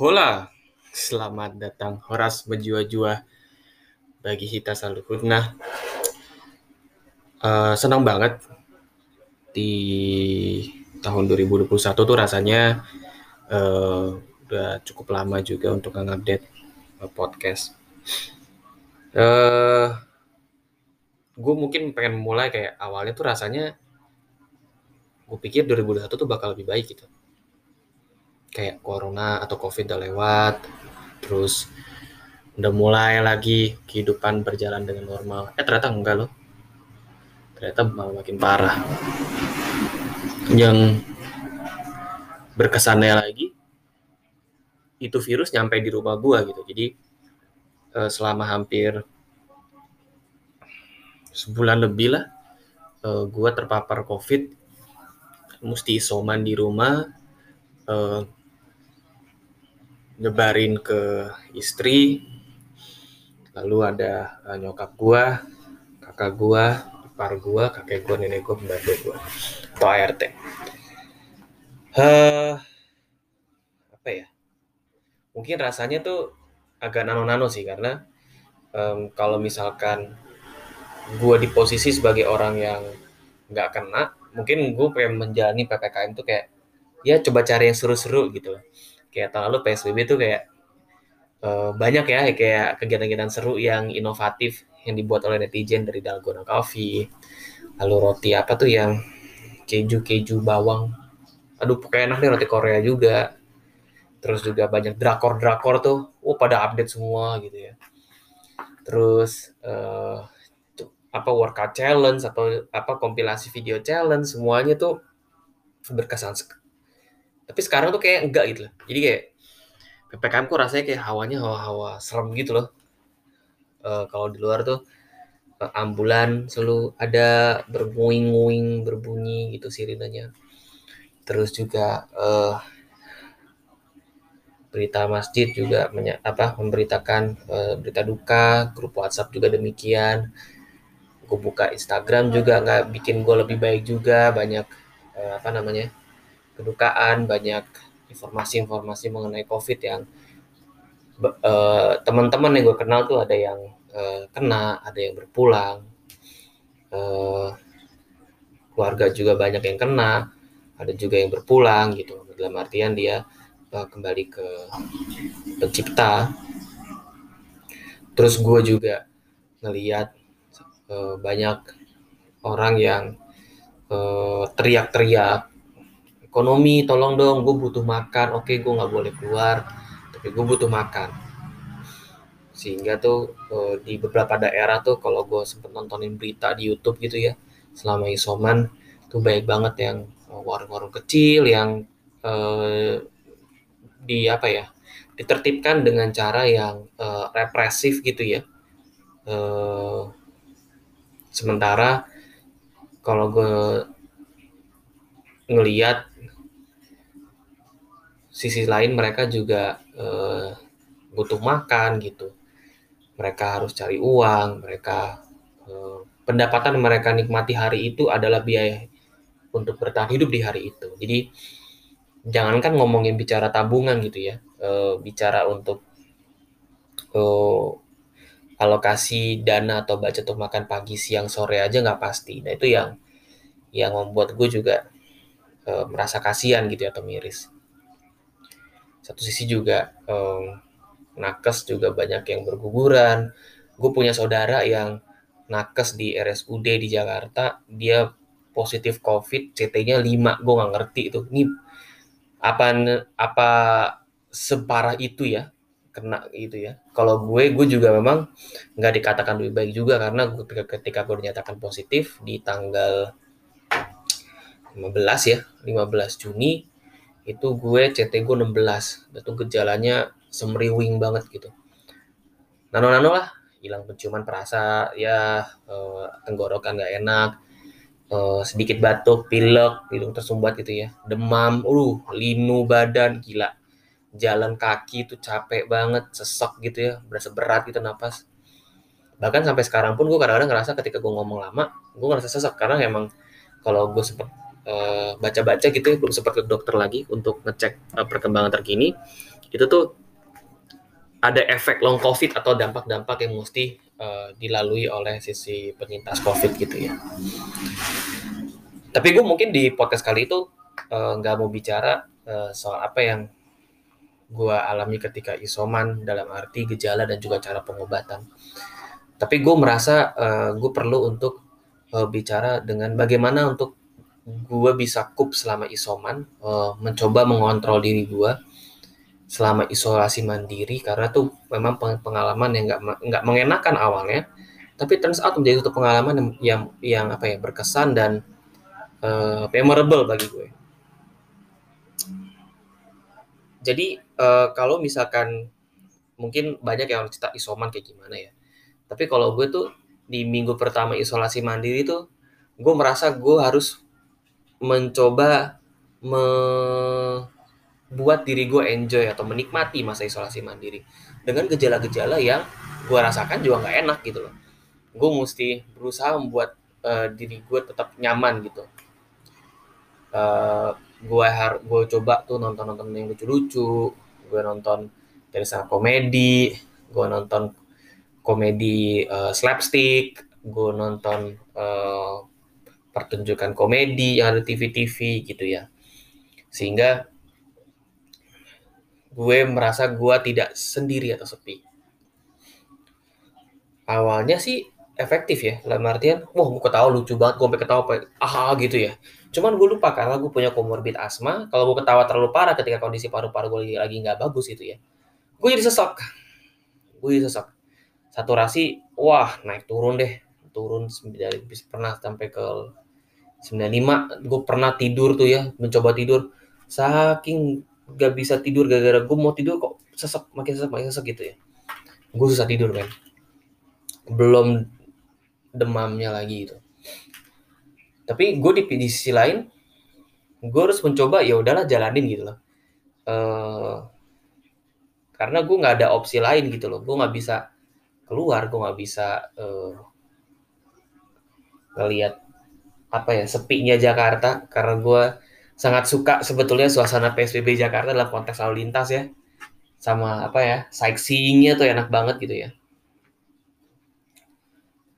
Hola, selamat datang Horas menjua-jua bagi kita selalu. Nah, uh, senang banget di tahun 2021 tuh rasanya uh, udah cukup lama juga untuk ngupdate uh, podcast. Uh, gue mungkin pengen mulai kayak awalnya tuh rasanya gue pikir 2021 tuh bakal lebih baik gitu kayak corona atau covid udah lewat terus udah mulai lagi kehidupan berjalan dengan normal. Eh ternyata enggak loh. Ternyata malah makin parah. Yang berkesannya lagi itu virus nyampe di rumah gua gitu. Jadi eh, selama hampir sebulan lebih lah eh, gua terpapar covid mesti isoman di rumah eh, nyebarin ke istri. Lalu ada uh, nyokap gua kakak gua ipar gua kakek gua nenek gua pembantu gua. Atau ART uh, apa ya? Mungkin rasanya tuh agak nano-nano sih karena um, kalau misalkan gua di posisi sebagai orang yang nggak kena mungkin gue pengen menjalani ppkm tuh kayak ya coba cari yang seru-seru gitu kayak tahun lalu PSBB tuh kayak uh, banyak ya kayak kegiatan-kegiatan seru yang inovatif yang dibuat oleh netizen dari dalgona coffee lalu roti apa tuh yang keju keju bawang. Aduh pokoknya enak nih roti Korea juga. Terus juga banyak drakor drakor tuh oh pada update semua gitu ya. Terus uh, apa workout challenge atau apa kompilasi video challenge semuanya tuh berkesan tapi sekarang tuh kayak enggak gitu loh. Jadi kayak ppkm kok rasanya kayak hawanya hawa-hawa serem gitu loh. Uh, kalau di luar tuh uh, ambulan selalu ada berbuing-buing berbunyi gitu sirinanya. Terus juga uh, berita masjid juga menya, apa memberitakan uh, berita duka grup WhatsApp juga demikian. Gue buka Instagram juga nggak bikin gue lebih baik juga banyak uh, apa namanya kedukaan, banyak informasi-informasi mengenai COVID yang uh, teman-teman yang gue kenal tuh ada yang uh, kena, ada yang berpulang, uh, keluarga juga banyak yang kena, ada juga yang berpulang gitu. Dalam artian dia uh, kembali ke pencipta. Terus gue juga ngeliat uh, banyak orang yang teriak-teriak ekonomi tolong dong gue butuh makan. Oke gue nggak boleh keluar tapi gue butuh makan. Sehingga tuh uh, di beberapa daerah tuh kalau gue sempet nontonin berita di YouTube gitu ya selama isoman tuh baik banget yang eh, warung-warung kecil yang uh, di apa ya ditertibkan dengan cara yang uh, represif gitu ya. Uh, sementara kalau gue ngeliat sisi lain mereka juga uh, butuh makan gitu. Mereka harus cari uang mereka uh, pendapatan mereka nikmati hari itu adalah biaya untuk bertahan hidup di hari itu. Jadi jangankan ngomongin bicara tabungan gitu ya uh, bicara untuk uh, alokasi dana atau baca untuk makan pagi siang sore aja nggak pasti. Nah itu yang yang membuat gue juga uh, merasa kasihan gitu ya atau miris. Satu sisi juga um, nakes juga banyak yang berguguran. Gue punya saudara yang nakes di RSUD di Jakarta dia positif COVID CT-nya 5 gue nggak ngerti itu. Ini apa apa separah itu ya? Kena gitu ya. Kalau gue gue juga memang nggak dikatakan lebih baik juga karena ketika gue dinyatakan positif di tanggal 15 ya 15 Juni itu gue CT gue 16 itu gejalanya semriwing banget gitu. Nano-nano lah hilang penciuman perasa ya uh, tenggorokan gak enak uh, sedikit batuk pilek hidung tersumbat gitu ya demam uh linu badan gila. Jalan kaki itu capek banget sesek gitu ya berasa berat gitu napas. Bahkan sampai sekarang pun gue kadang-kadang ngerasa ketika gue ngomong lama gue ngerasa sesek karena emang kalau gue sempet uh, baca-baca gitu ya belum sempat ke dokter lagi untuk ngecek uh, perkembangan terkini. Itu tuh ada efek long covid atau dampak-dampak yang mesti uh, dilalui oleh sisi penyintas covid gitu ya. Tapi gue mungkin di podcast kali itu nggak uh, mau bicara uh, soal apa yang gue alami ketika isoman dalam arti gejala dan juga cara pengobatan. Tapi gue merasa uh, gue perlu untuk uh, bicara dengan bagaimana untuk gue bisa kup selama isoman, uh, mencoba mengontrol diri gue selama isolasi mandiri karena tuh memang pengalaman yang nggak nggak mengenakan awalnya, tapi turns out menjadi satu pengalaman yang yang, yang apa ya berkesan dan uh, memorable bagi gue. Jadi uh, kalau misalkan mungkin banyak yang cerita isoman kayak gimana ya, tapi kalau gue tuh di minggu pertama isolasi mandiri tuh gue merasa gue harus mencoba membuat diri gue enjoy atau menikmati masa isolasi mandiri. Dengan gejala-gejala yang gue rasakan juga nggak enak gitu loh. Gue mesti berusaha membuat uh, diri gue tetap nyaman gitu. Uh, gue har gue coba tuh nonton nonton yang lucu-lucu gue nonton dari sana komedi gue nonton komedi uh, slapstick, gue nonton uh, pertunjukan komedi yang ada TV-TV gitu ya. Sehingga gue merasa gue tidak sendiri atau sepi. Awalnya sih efektif ya, dalam artian, wah gue ketawa lucu banget, gue sampai ketawa, ah gitu ya. Cuman gue lupa karena gue punya komorbid asma, kalau gue ketawa terlalu parah ketika kondisi paru-paru gue lagi nggak bagus itu ya, gue jadi sesek. Gue jadi sesek saturasi wah naik turun deh turun dari pernah sampai ke 95 gue pernah tidur tuh ya mencoba tidur. Saking gak bisa tidur gara-gara gue mau tidur kok sesek makin sesek makin sesek gitu ya. Gue susah tidur kan belum demamnya lagi itu tapi gue di, di sisi lain gue harus mencoba ya udahlah jalanin gitu loh. Uh, karena gue nggak ada opsi lain gitu loh. Gue nggak bisa keluar gue nggak bisa uh, ngelihat apa ya sepinya Jakarta karena gue sangat suka sebetulnya suasana PSBB Jakarta dalam konteks lalu lintas ya. Sama apa ya sightseeingnya tuh enak banget gitu ya.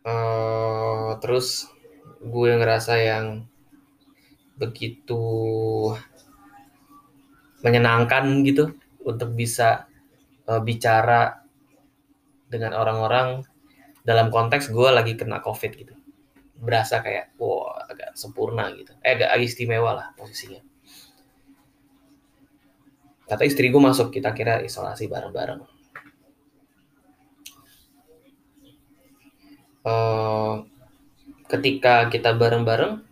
Uh, terus gue ngerasa yang begitu menyenangkan gitu untuk bisa uh, bicara dengan orang-orang dalam konteks gue lagi kena covid gitu berasa kayak wow agak sempurna gitu. Eh agak istimewa lah posisinya. Kata istri gue masuk kita kira isolasi bareng-bareng. Uh, ketika kita bareng-bareng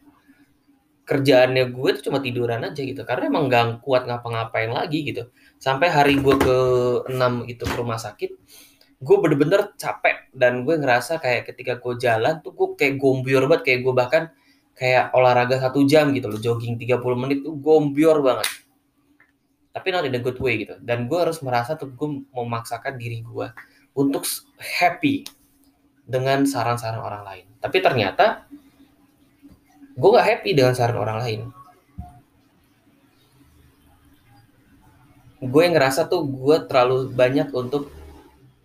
kerjaannya gue tuh cuma tiduran aja gitu karena emang gak kuat ngapa-ngapain lagi gitu. Sampai hari gue ke 6 itu ke rumah sakit gue bener-bener capek dan gue ngerasa kayak ketika gue jalan tuh gue kayak gombior banget kayak gue bahkan kayak olahraga satu jam gitu loh jogging 30 menit tuh gombior banget. Tapi not in a good way gitu. Dan gue harus merasa tuh gue memaksakan diri gue untuk happy dengan saran-saran orang lain. Tapi ternyata gue gak happy dengan saran orang lain. Gue ngerasa tuh gue terlalu banyak untuk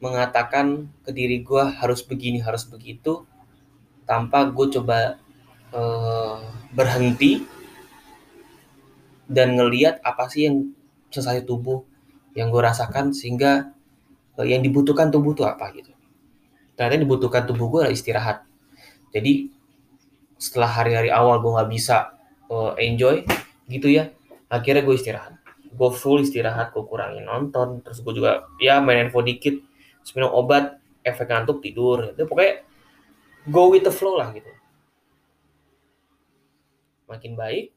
mengatakan ke diri gue harus begini harus begitu tanpa gue coba uh, berhenti dan ngeliat apa sih yang sensasi tubuh yang gue rasakan sehingga uh, yang dibutuhkan tubuh tuh apa gitu. Ternyata dibutuhkan tubuh gue adalah istirahat. Jadi setelah hari-hari awal gue nggak bisa uh, enjoy gitu ya akhirnya gue istirahat. Gue full istirahat gue kurangin nonton terus gue juga ya main info dikit minum obat efek ngantuk tidur itu pokoknya go with the flow lah gitu. Makin baik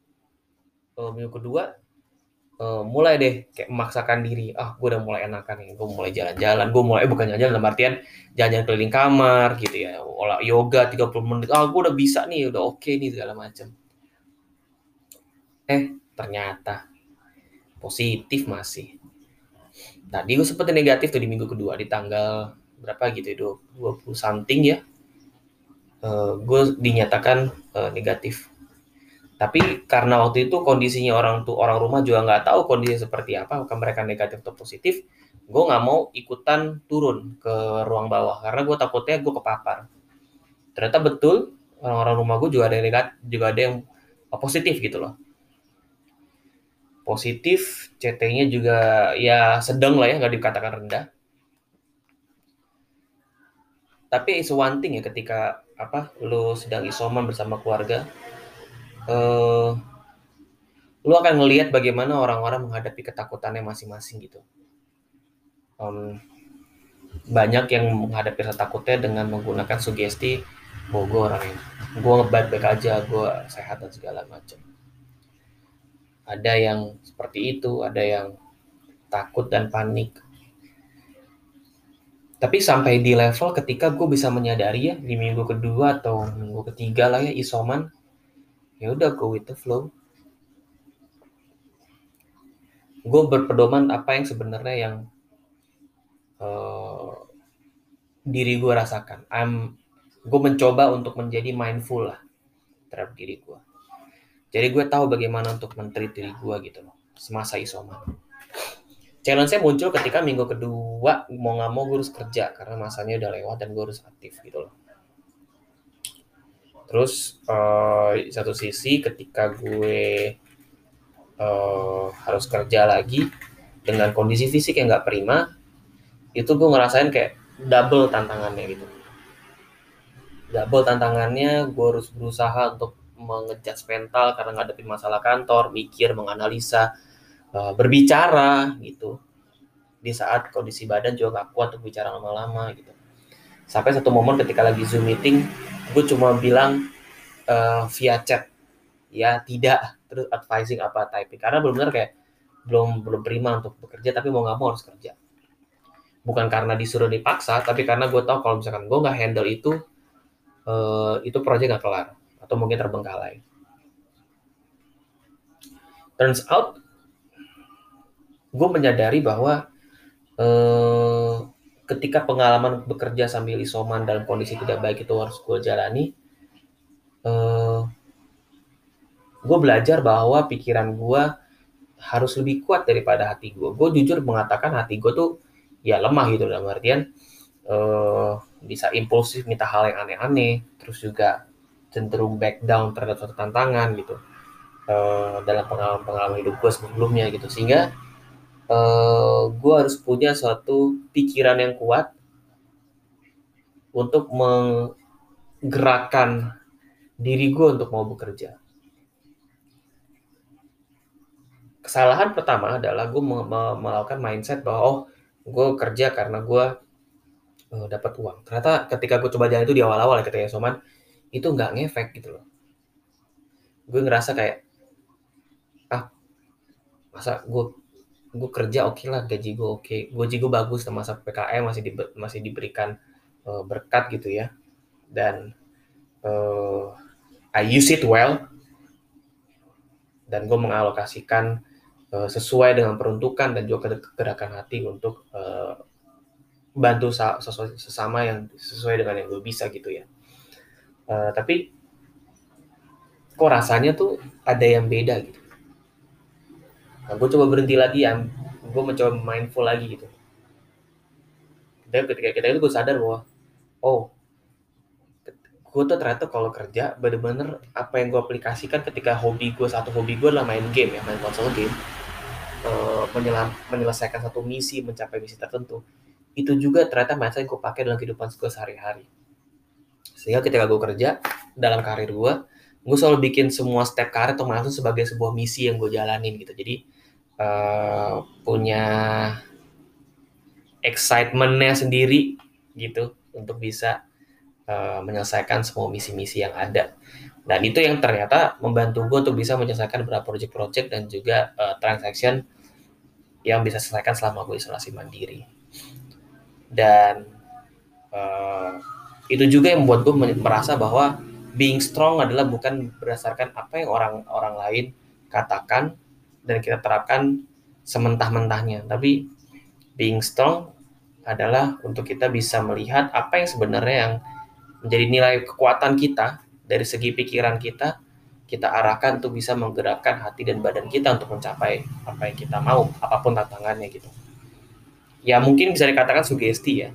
uh, minggu kedua uh, mulai deh kayak memaksakan diri. Ah gue udah mulai enakan nih gue mulai jalan-jalan gue mulai eh, bukan jalan-jalan dalam artian jalan-jalan keliling kamar gitu ya. Olah yoga 30 menit ah gue udah bisa nih udah oke okay nih segala macam eh ternyata positif masih Tadi gue sempet negatif tuh di minggu kedua di tanggal berapa gitu ya 20 something ya. Uh, gue dinyatakan uh, negatif. tapi karena waktu itu kondisinya orang tuh orang rumah juga nggak tahu kondisi seperti apa apakah mereka negatif atau positif gue nggak mau ikutan turun ke ruang bawah karena gue takutnya gue kepapar ternyata betul orang-orang rumah gue juga ada yang negatif juga ada yang positif gitu loh positif CT-nya juga ya sedang lah ya nggak dikatakan rendah. Tapi is one thing ya ketika apa lu sedang isoman bersama keluarga uh, lu akan ngelihat bagaimana orang-orang menghadapi ketakutannya masing-masing gitu. Um, banyak yang menghadapi rasa takutnya dengan menggunakan sugesti bahwa gue orang yang gue baik-baik aja gue sehat dan segala macam ada yang seperti itu ada yang takut dan panik. Tapi sampai di level ketika gue bisa menyadari ya di minggu kedua atau minggu ketiga lah ya isoman ya udah go with the flow. Gue berpedoman apa yang sebenarnya yang uh, diri gue rasakan. I'm gue mencoba untuk menjadi mindful lah terhadap diri gue jadi gue tahu bagaimana untuk menteri diri gue gitu loh semasa isoman. Challenge saya muncul ketika minggu kedua mau nggak mau gue harus kerja karena masanya udah lewat dan gue harus aktif gitu loh. Terus uh, satu sisi ketika gue uh, harus kerja lagi dengan kondisi fisik yang nggak prima, itu gue ngerasain kayak double tantangannya gitu. Double tantangannya gue harus berusaha untuk mengejat mental karena ngadepin masalah kantor, mikir, menganalisa, uh, berbicara gitu. Di saat kondisi badan juga gak kuat untuk bicara lama-lama gitu. Sampai satu momen ketika lagi Zoom meeting, gue cuma bilang uh, via chat, ya tidak, terus advising apa typing. Karena benar-benar kayak belum belum prima untuk bekerja, tapi mau nggak mau harus kerja. Bukan karena disuruh dipaksa, tapi karena gue tahu kalau misalkan gue nggak handle itu, uh, itu proyek nggak kelar atau mungkin terbengkalai. Turns out, gue menyadari bahwa eh, ketika pengalaman bekerja sambil isoman dalam kondisi tidak baik itu harus gue jalani, eh, gue belajar bahwa pikiran gue harus lebih kuat daripada hati gue. Gue jujur mengatakan hati gue tuh ya lemah gitu dalam artian eh, bisa impulsif minta hal yang aneh-aneh, terus juga cenderung back down terhadap suatu tantangan gitu uh, dalam pengalaman-pengalaman hidup gue sebelumnya gitu sehingga uh, eh, gue harus punya suatu pikiran yang kuat untuk menggerakkan diri gue untuk mau bekerja. Kesalahan pertama adalah gue melakukan mindset bahwa oh gue kerja karena gue uh, dapat uang. Ternyata ketika gue coba jalan itu di awal-awal ya ketika Soman, itu nggak ngefek gitu loh. Gue ngerasa kayak ah masa gue gue kerja oke okay lah gaji gue oke okay. gaji gue bagus masa PKM masih di, masih diberikan uh, berkat gitu ya. Dan uh, I use it well. Dan gue mengalokasikan uh, sesuai dengan peruntukan dan juga gerakan hati untuk uh, bantu sesama yang sesuai dengan yang gue bisa gitu ya uh, tapi kok rasanya tuh ada yang beda gitu. Nah, gue coba berhenti lagi ya gue mencoba mindful lagi gitu. Dan ketika kita itu gue sadar bahwa oh gue tuh ternyata kalau kerja bener-bener apa yang gue aplikasikan ketika hobi gue satu hobi gue adalah main game ya main konsol game menyelam, menyelesaikan satu misi mencapai misi tertentu. Itu juga ternyata mindset gue pakai dalam kehidupan gue sehari-hari sehingga ketika gue kerja dalam karir gue gue selalu bikin semua step karir atau masuk sebagai sebuah misi yang gue jalanin gitu. Jadi uh, punya excitementnya sendiri gitu untuk bisa uh, menyelesaikan semua misi-misi yang ada. Dan itu yang ternyata membantu gue untuk bisa menyelesaikan beberapa project-project dan juga uh, transaction yang bisa selesaikan selama gue isolasi mandiri. Dan uh, itu juga yang membuat gue merasa bahwa being strong adalah bukan berdasarkan apa yang orang-orang lain katakan dan kita terapkan sementah-mentahnya tapi being strong adalah untuk kita bisa melihat apa yang sebenarnya yang menjadi nilai kekuatan kita dari segi pikiran kita kita arahkan untuk bisa menggerakkan hati dan badan kita untuk mencapai apa yang kita mau, apa pun tantangannya gitu. Ya mungkin bisa dikatakan sugesti ya,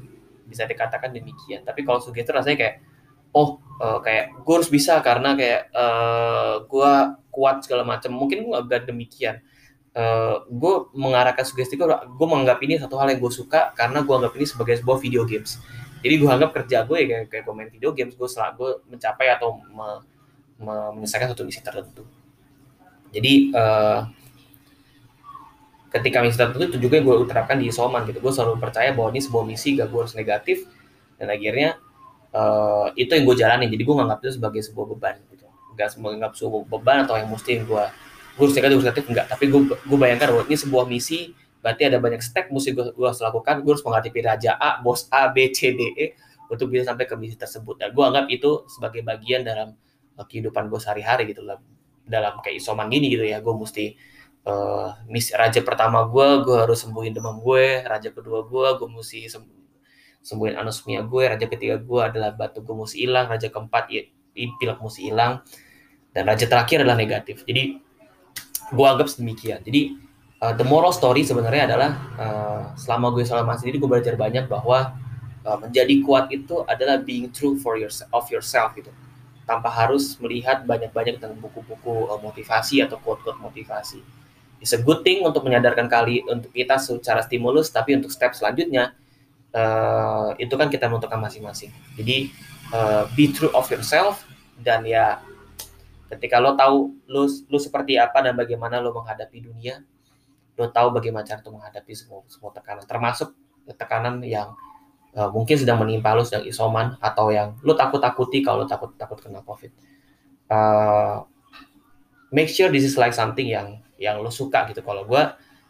bisa dikatakan demikian. Tapi kalau sugesti rasanya kayak, oh uh, kayak gue harus bisa karena kayak uh, eh, gue kuat segala macam. Mungkin gue agak demikian. Uh, gue mengarahkan sugesti gue, gue menganggap ini satu hal yang gue suka karena gue anggap ini sebagai sebuah video games jadi gue anggap kerja gue ya kayak, kayak gue video games gue selalu gue mencapai atau me, me, menyelesaikan satu misi tertentu jadi uh, ketika misi tertentu itu juga gue terapkan di isoman gitu. Gue selalu percaya bahwa ini sebuah misi gak gue harus negatif. Dan akhirnya uh, itu yang gue jalani jadi gue nganggap itu sebagai sebuah beban gitu. Gak menganggap sebuah beban atau yang mesti gue gue harus negatif, harus negatif enggak tapi gue gue bayangkan bahwa ini sebuah misi berarti ada banyak step mesti gue, gue harus lakukan. Gue harus menghadapi raja A bos A B C D E untuk bisa sampai ke misi tersebut. Dan gue anggap itu sebagai bagian dalam uh, kehidupan gue sehari-hari gitu. Lah dalam kayak isoman gini gitu ya gue mesti uh, misi raja pertama gue gue harus sembuhin demam gue. Raja kedua gue gue mesti sembuhin anosmia gue. Raja ketiga gue adalah batu gue mesti hilang. Raja keempat ya pilek mesti hilang. Dan raja terakhir adalah negatif. Jadi gue anggap sedemikian. Jadi uh, the moral story sebenarnya adalah uh, selama gue selama sendiri gue belajar banyak bahwa uh, menjadi kuat itu adalah being true for yourself of yourself gitu. Tanpa harus melihat banyak-banyak tentang buku-buku motivasi atau quote-quote motivasi. It's a good thing untuk menyadarkan kali untuk kita secara stimulus, tapi untuk step selanjutnya uh, itu kan kita menentukan masing-masing. Jadi uh, be true of yourself dan ya ketika lo tahu lo lo seperti apa dan bagaimana lo menghadapi dunia, lo tahu bagaimana cara untuk menghadapi semua semua tekanan termasuk tekanan yang uh, mungkin sedang menimpa lo sedang isoman atau yang lo takut takuti kalau lo takut takut kena covid uh, make sure this is like something yang yang lo suka gitu kalau gue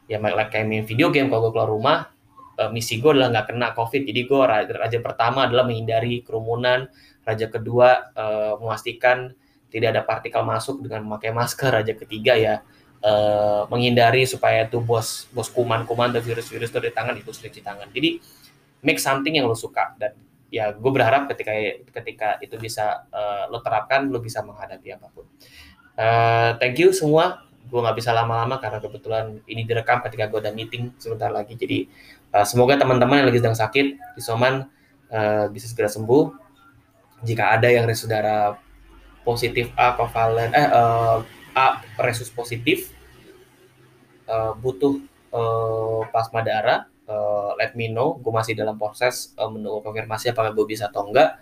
ya kayak main video game kalau gue keluar rumah uh, misi gue adalah nggak kena covid jadi gue raja, raja pertama adalah menghindari kerumunan raja kedua uh, memastikan tidak ada partikel masuk dengan memakai masker raja ketiga ya uh, menghindari supaya tuh bos bos kuman-kuman dan virus-virus itu di tangan itu cuci tangan. Jadi make something yang lo suka dan ya gue berharap ketika ketika itu bisa uh, lo terapkan lo bisa menghadapi apa pun. Uh, thank you semua. Gue nggak bisa lama-lama karena kebetulan ini direkam ketika gue ada meeting sebentar lagi. Jadi uh, semoga teman-teman yang lagi sedang sakit isoman uh, bisa segera sembuh. Jika ada yang saudara positif A kovalen eh uh, A resus positif uh, butuh uh, plasma darah uh, let me know gue masih dalam proses uh, menunggu konfirmasi apakah gue bisa atau enggak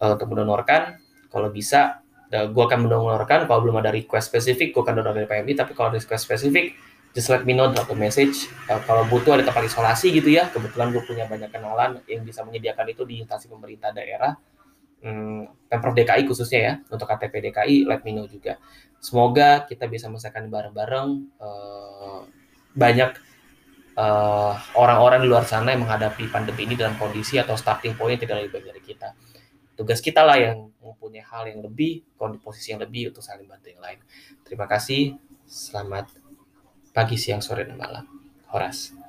uh, untuk mendonorkan kalau bisa gue akan mendonorkan kalau belum ada request spesifik gue akan donor dari PMI tapi kalau request spesifik just let me know drop message. Uh, kalau butuh ada tempat isolasi gitu ya kebetulan gue punya banyak kenalan yang bisa menyediakan itu di instansi pemerintah daerah. Hmm, Pemprov DKI khususnya ya untuk KTP DKI let me know juga. Semoga kita bisa menyelesaikan bareng-bareng. Uh, banyak uh, orang-orang di luar sana yang menghadapi pandemi ini dalam kondisi atau starting point tidak lebih baik dari kita tugas kita lah yang mempunyai hal yang lebih posisi yang lebih untuk saling bantu yang lain. Terima kasih. Selamat pagi siang sore dan malam. Horas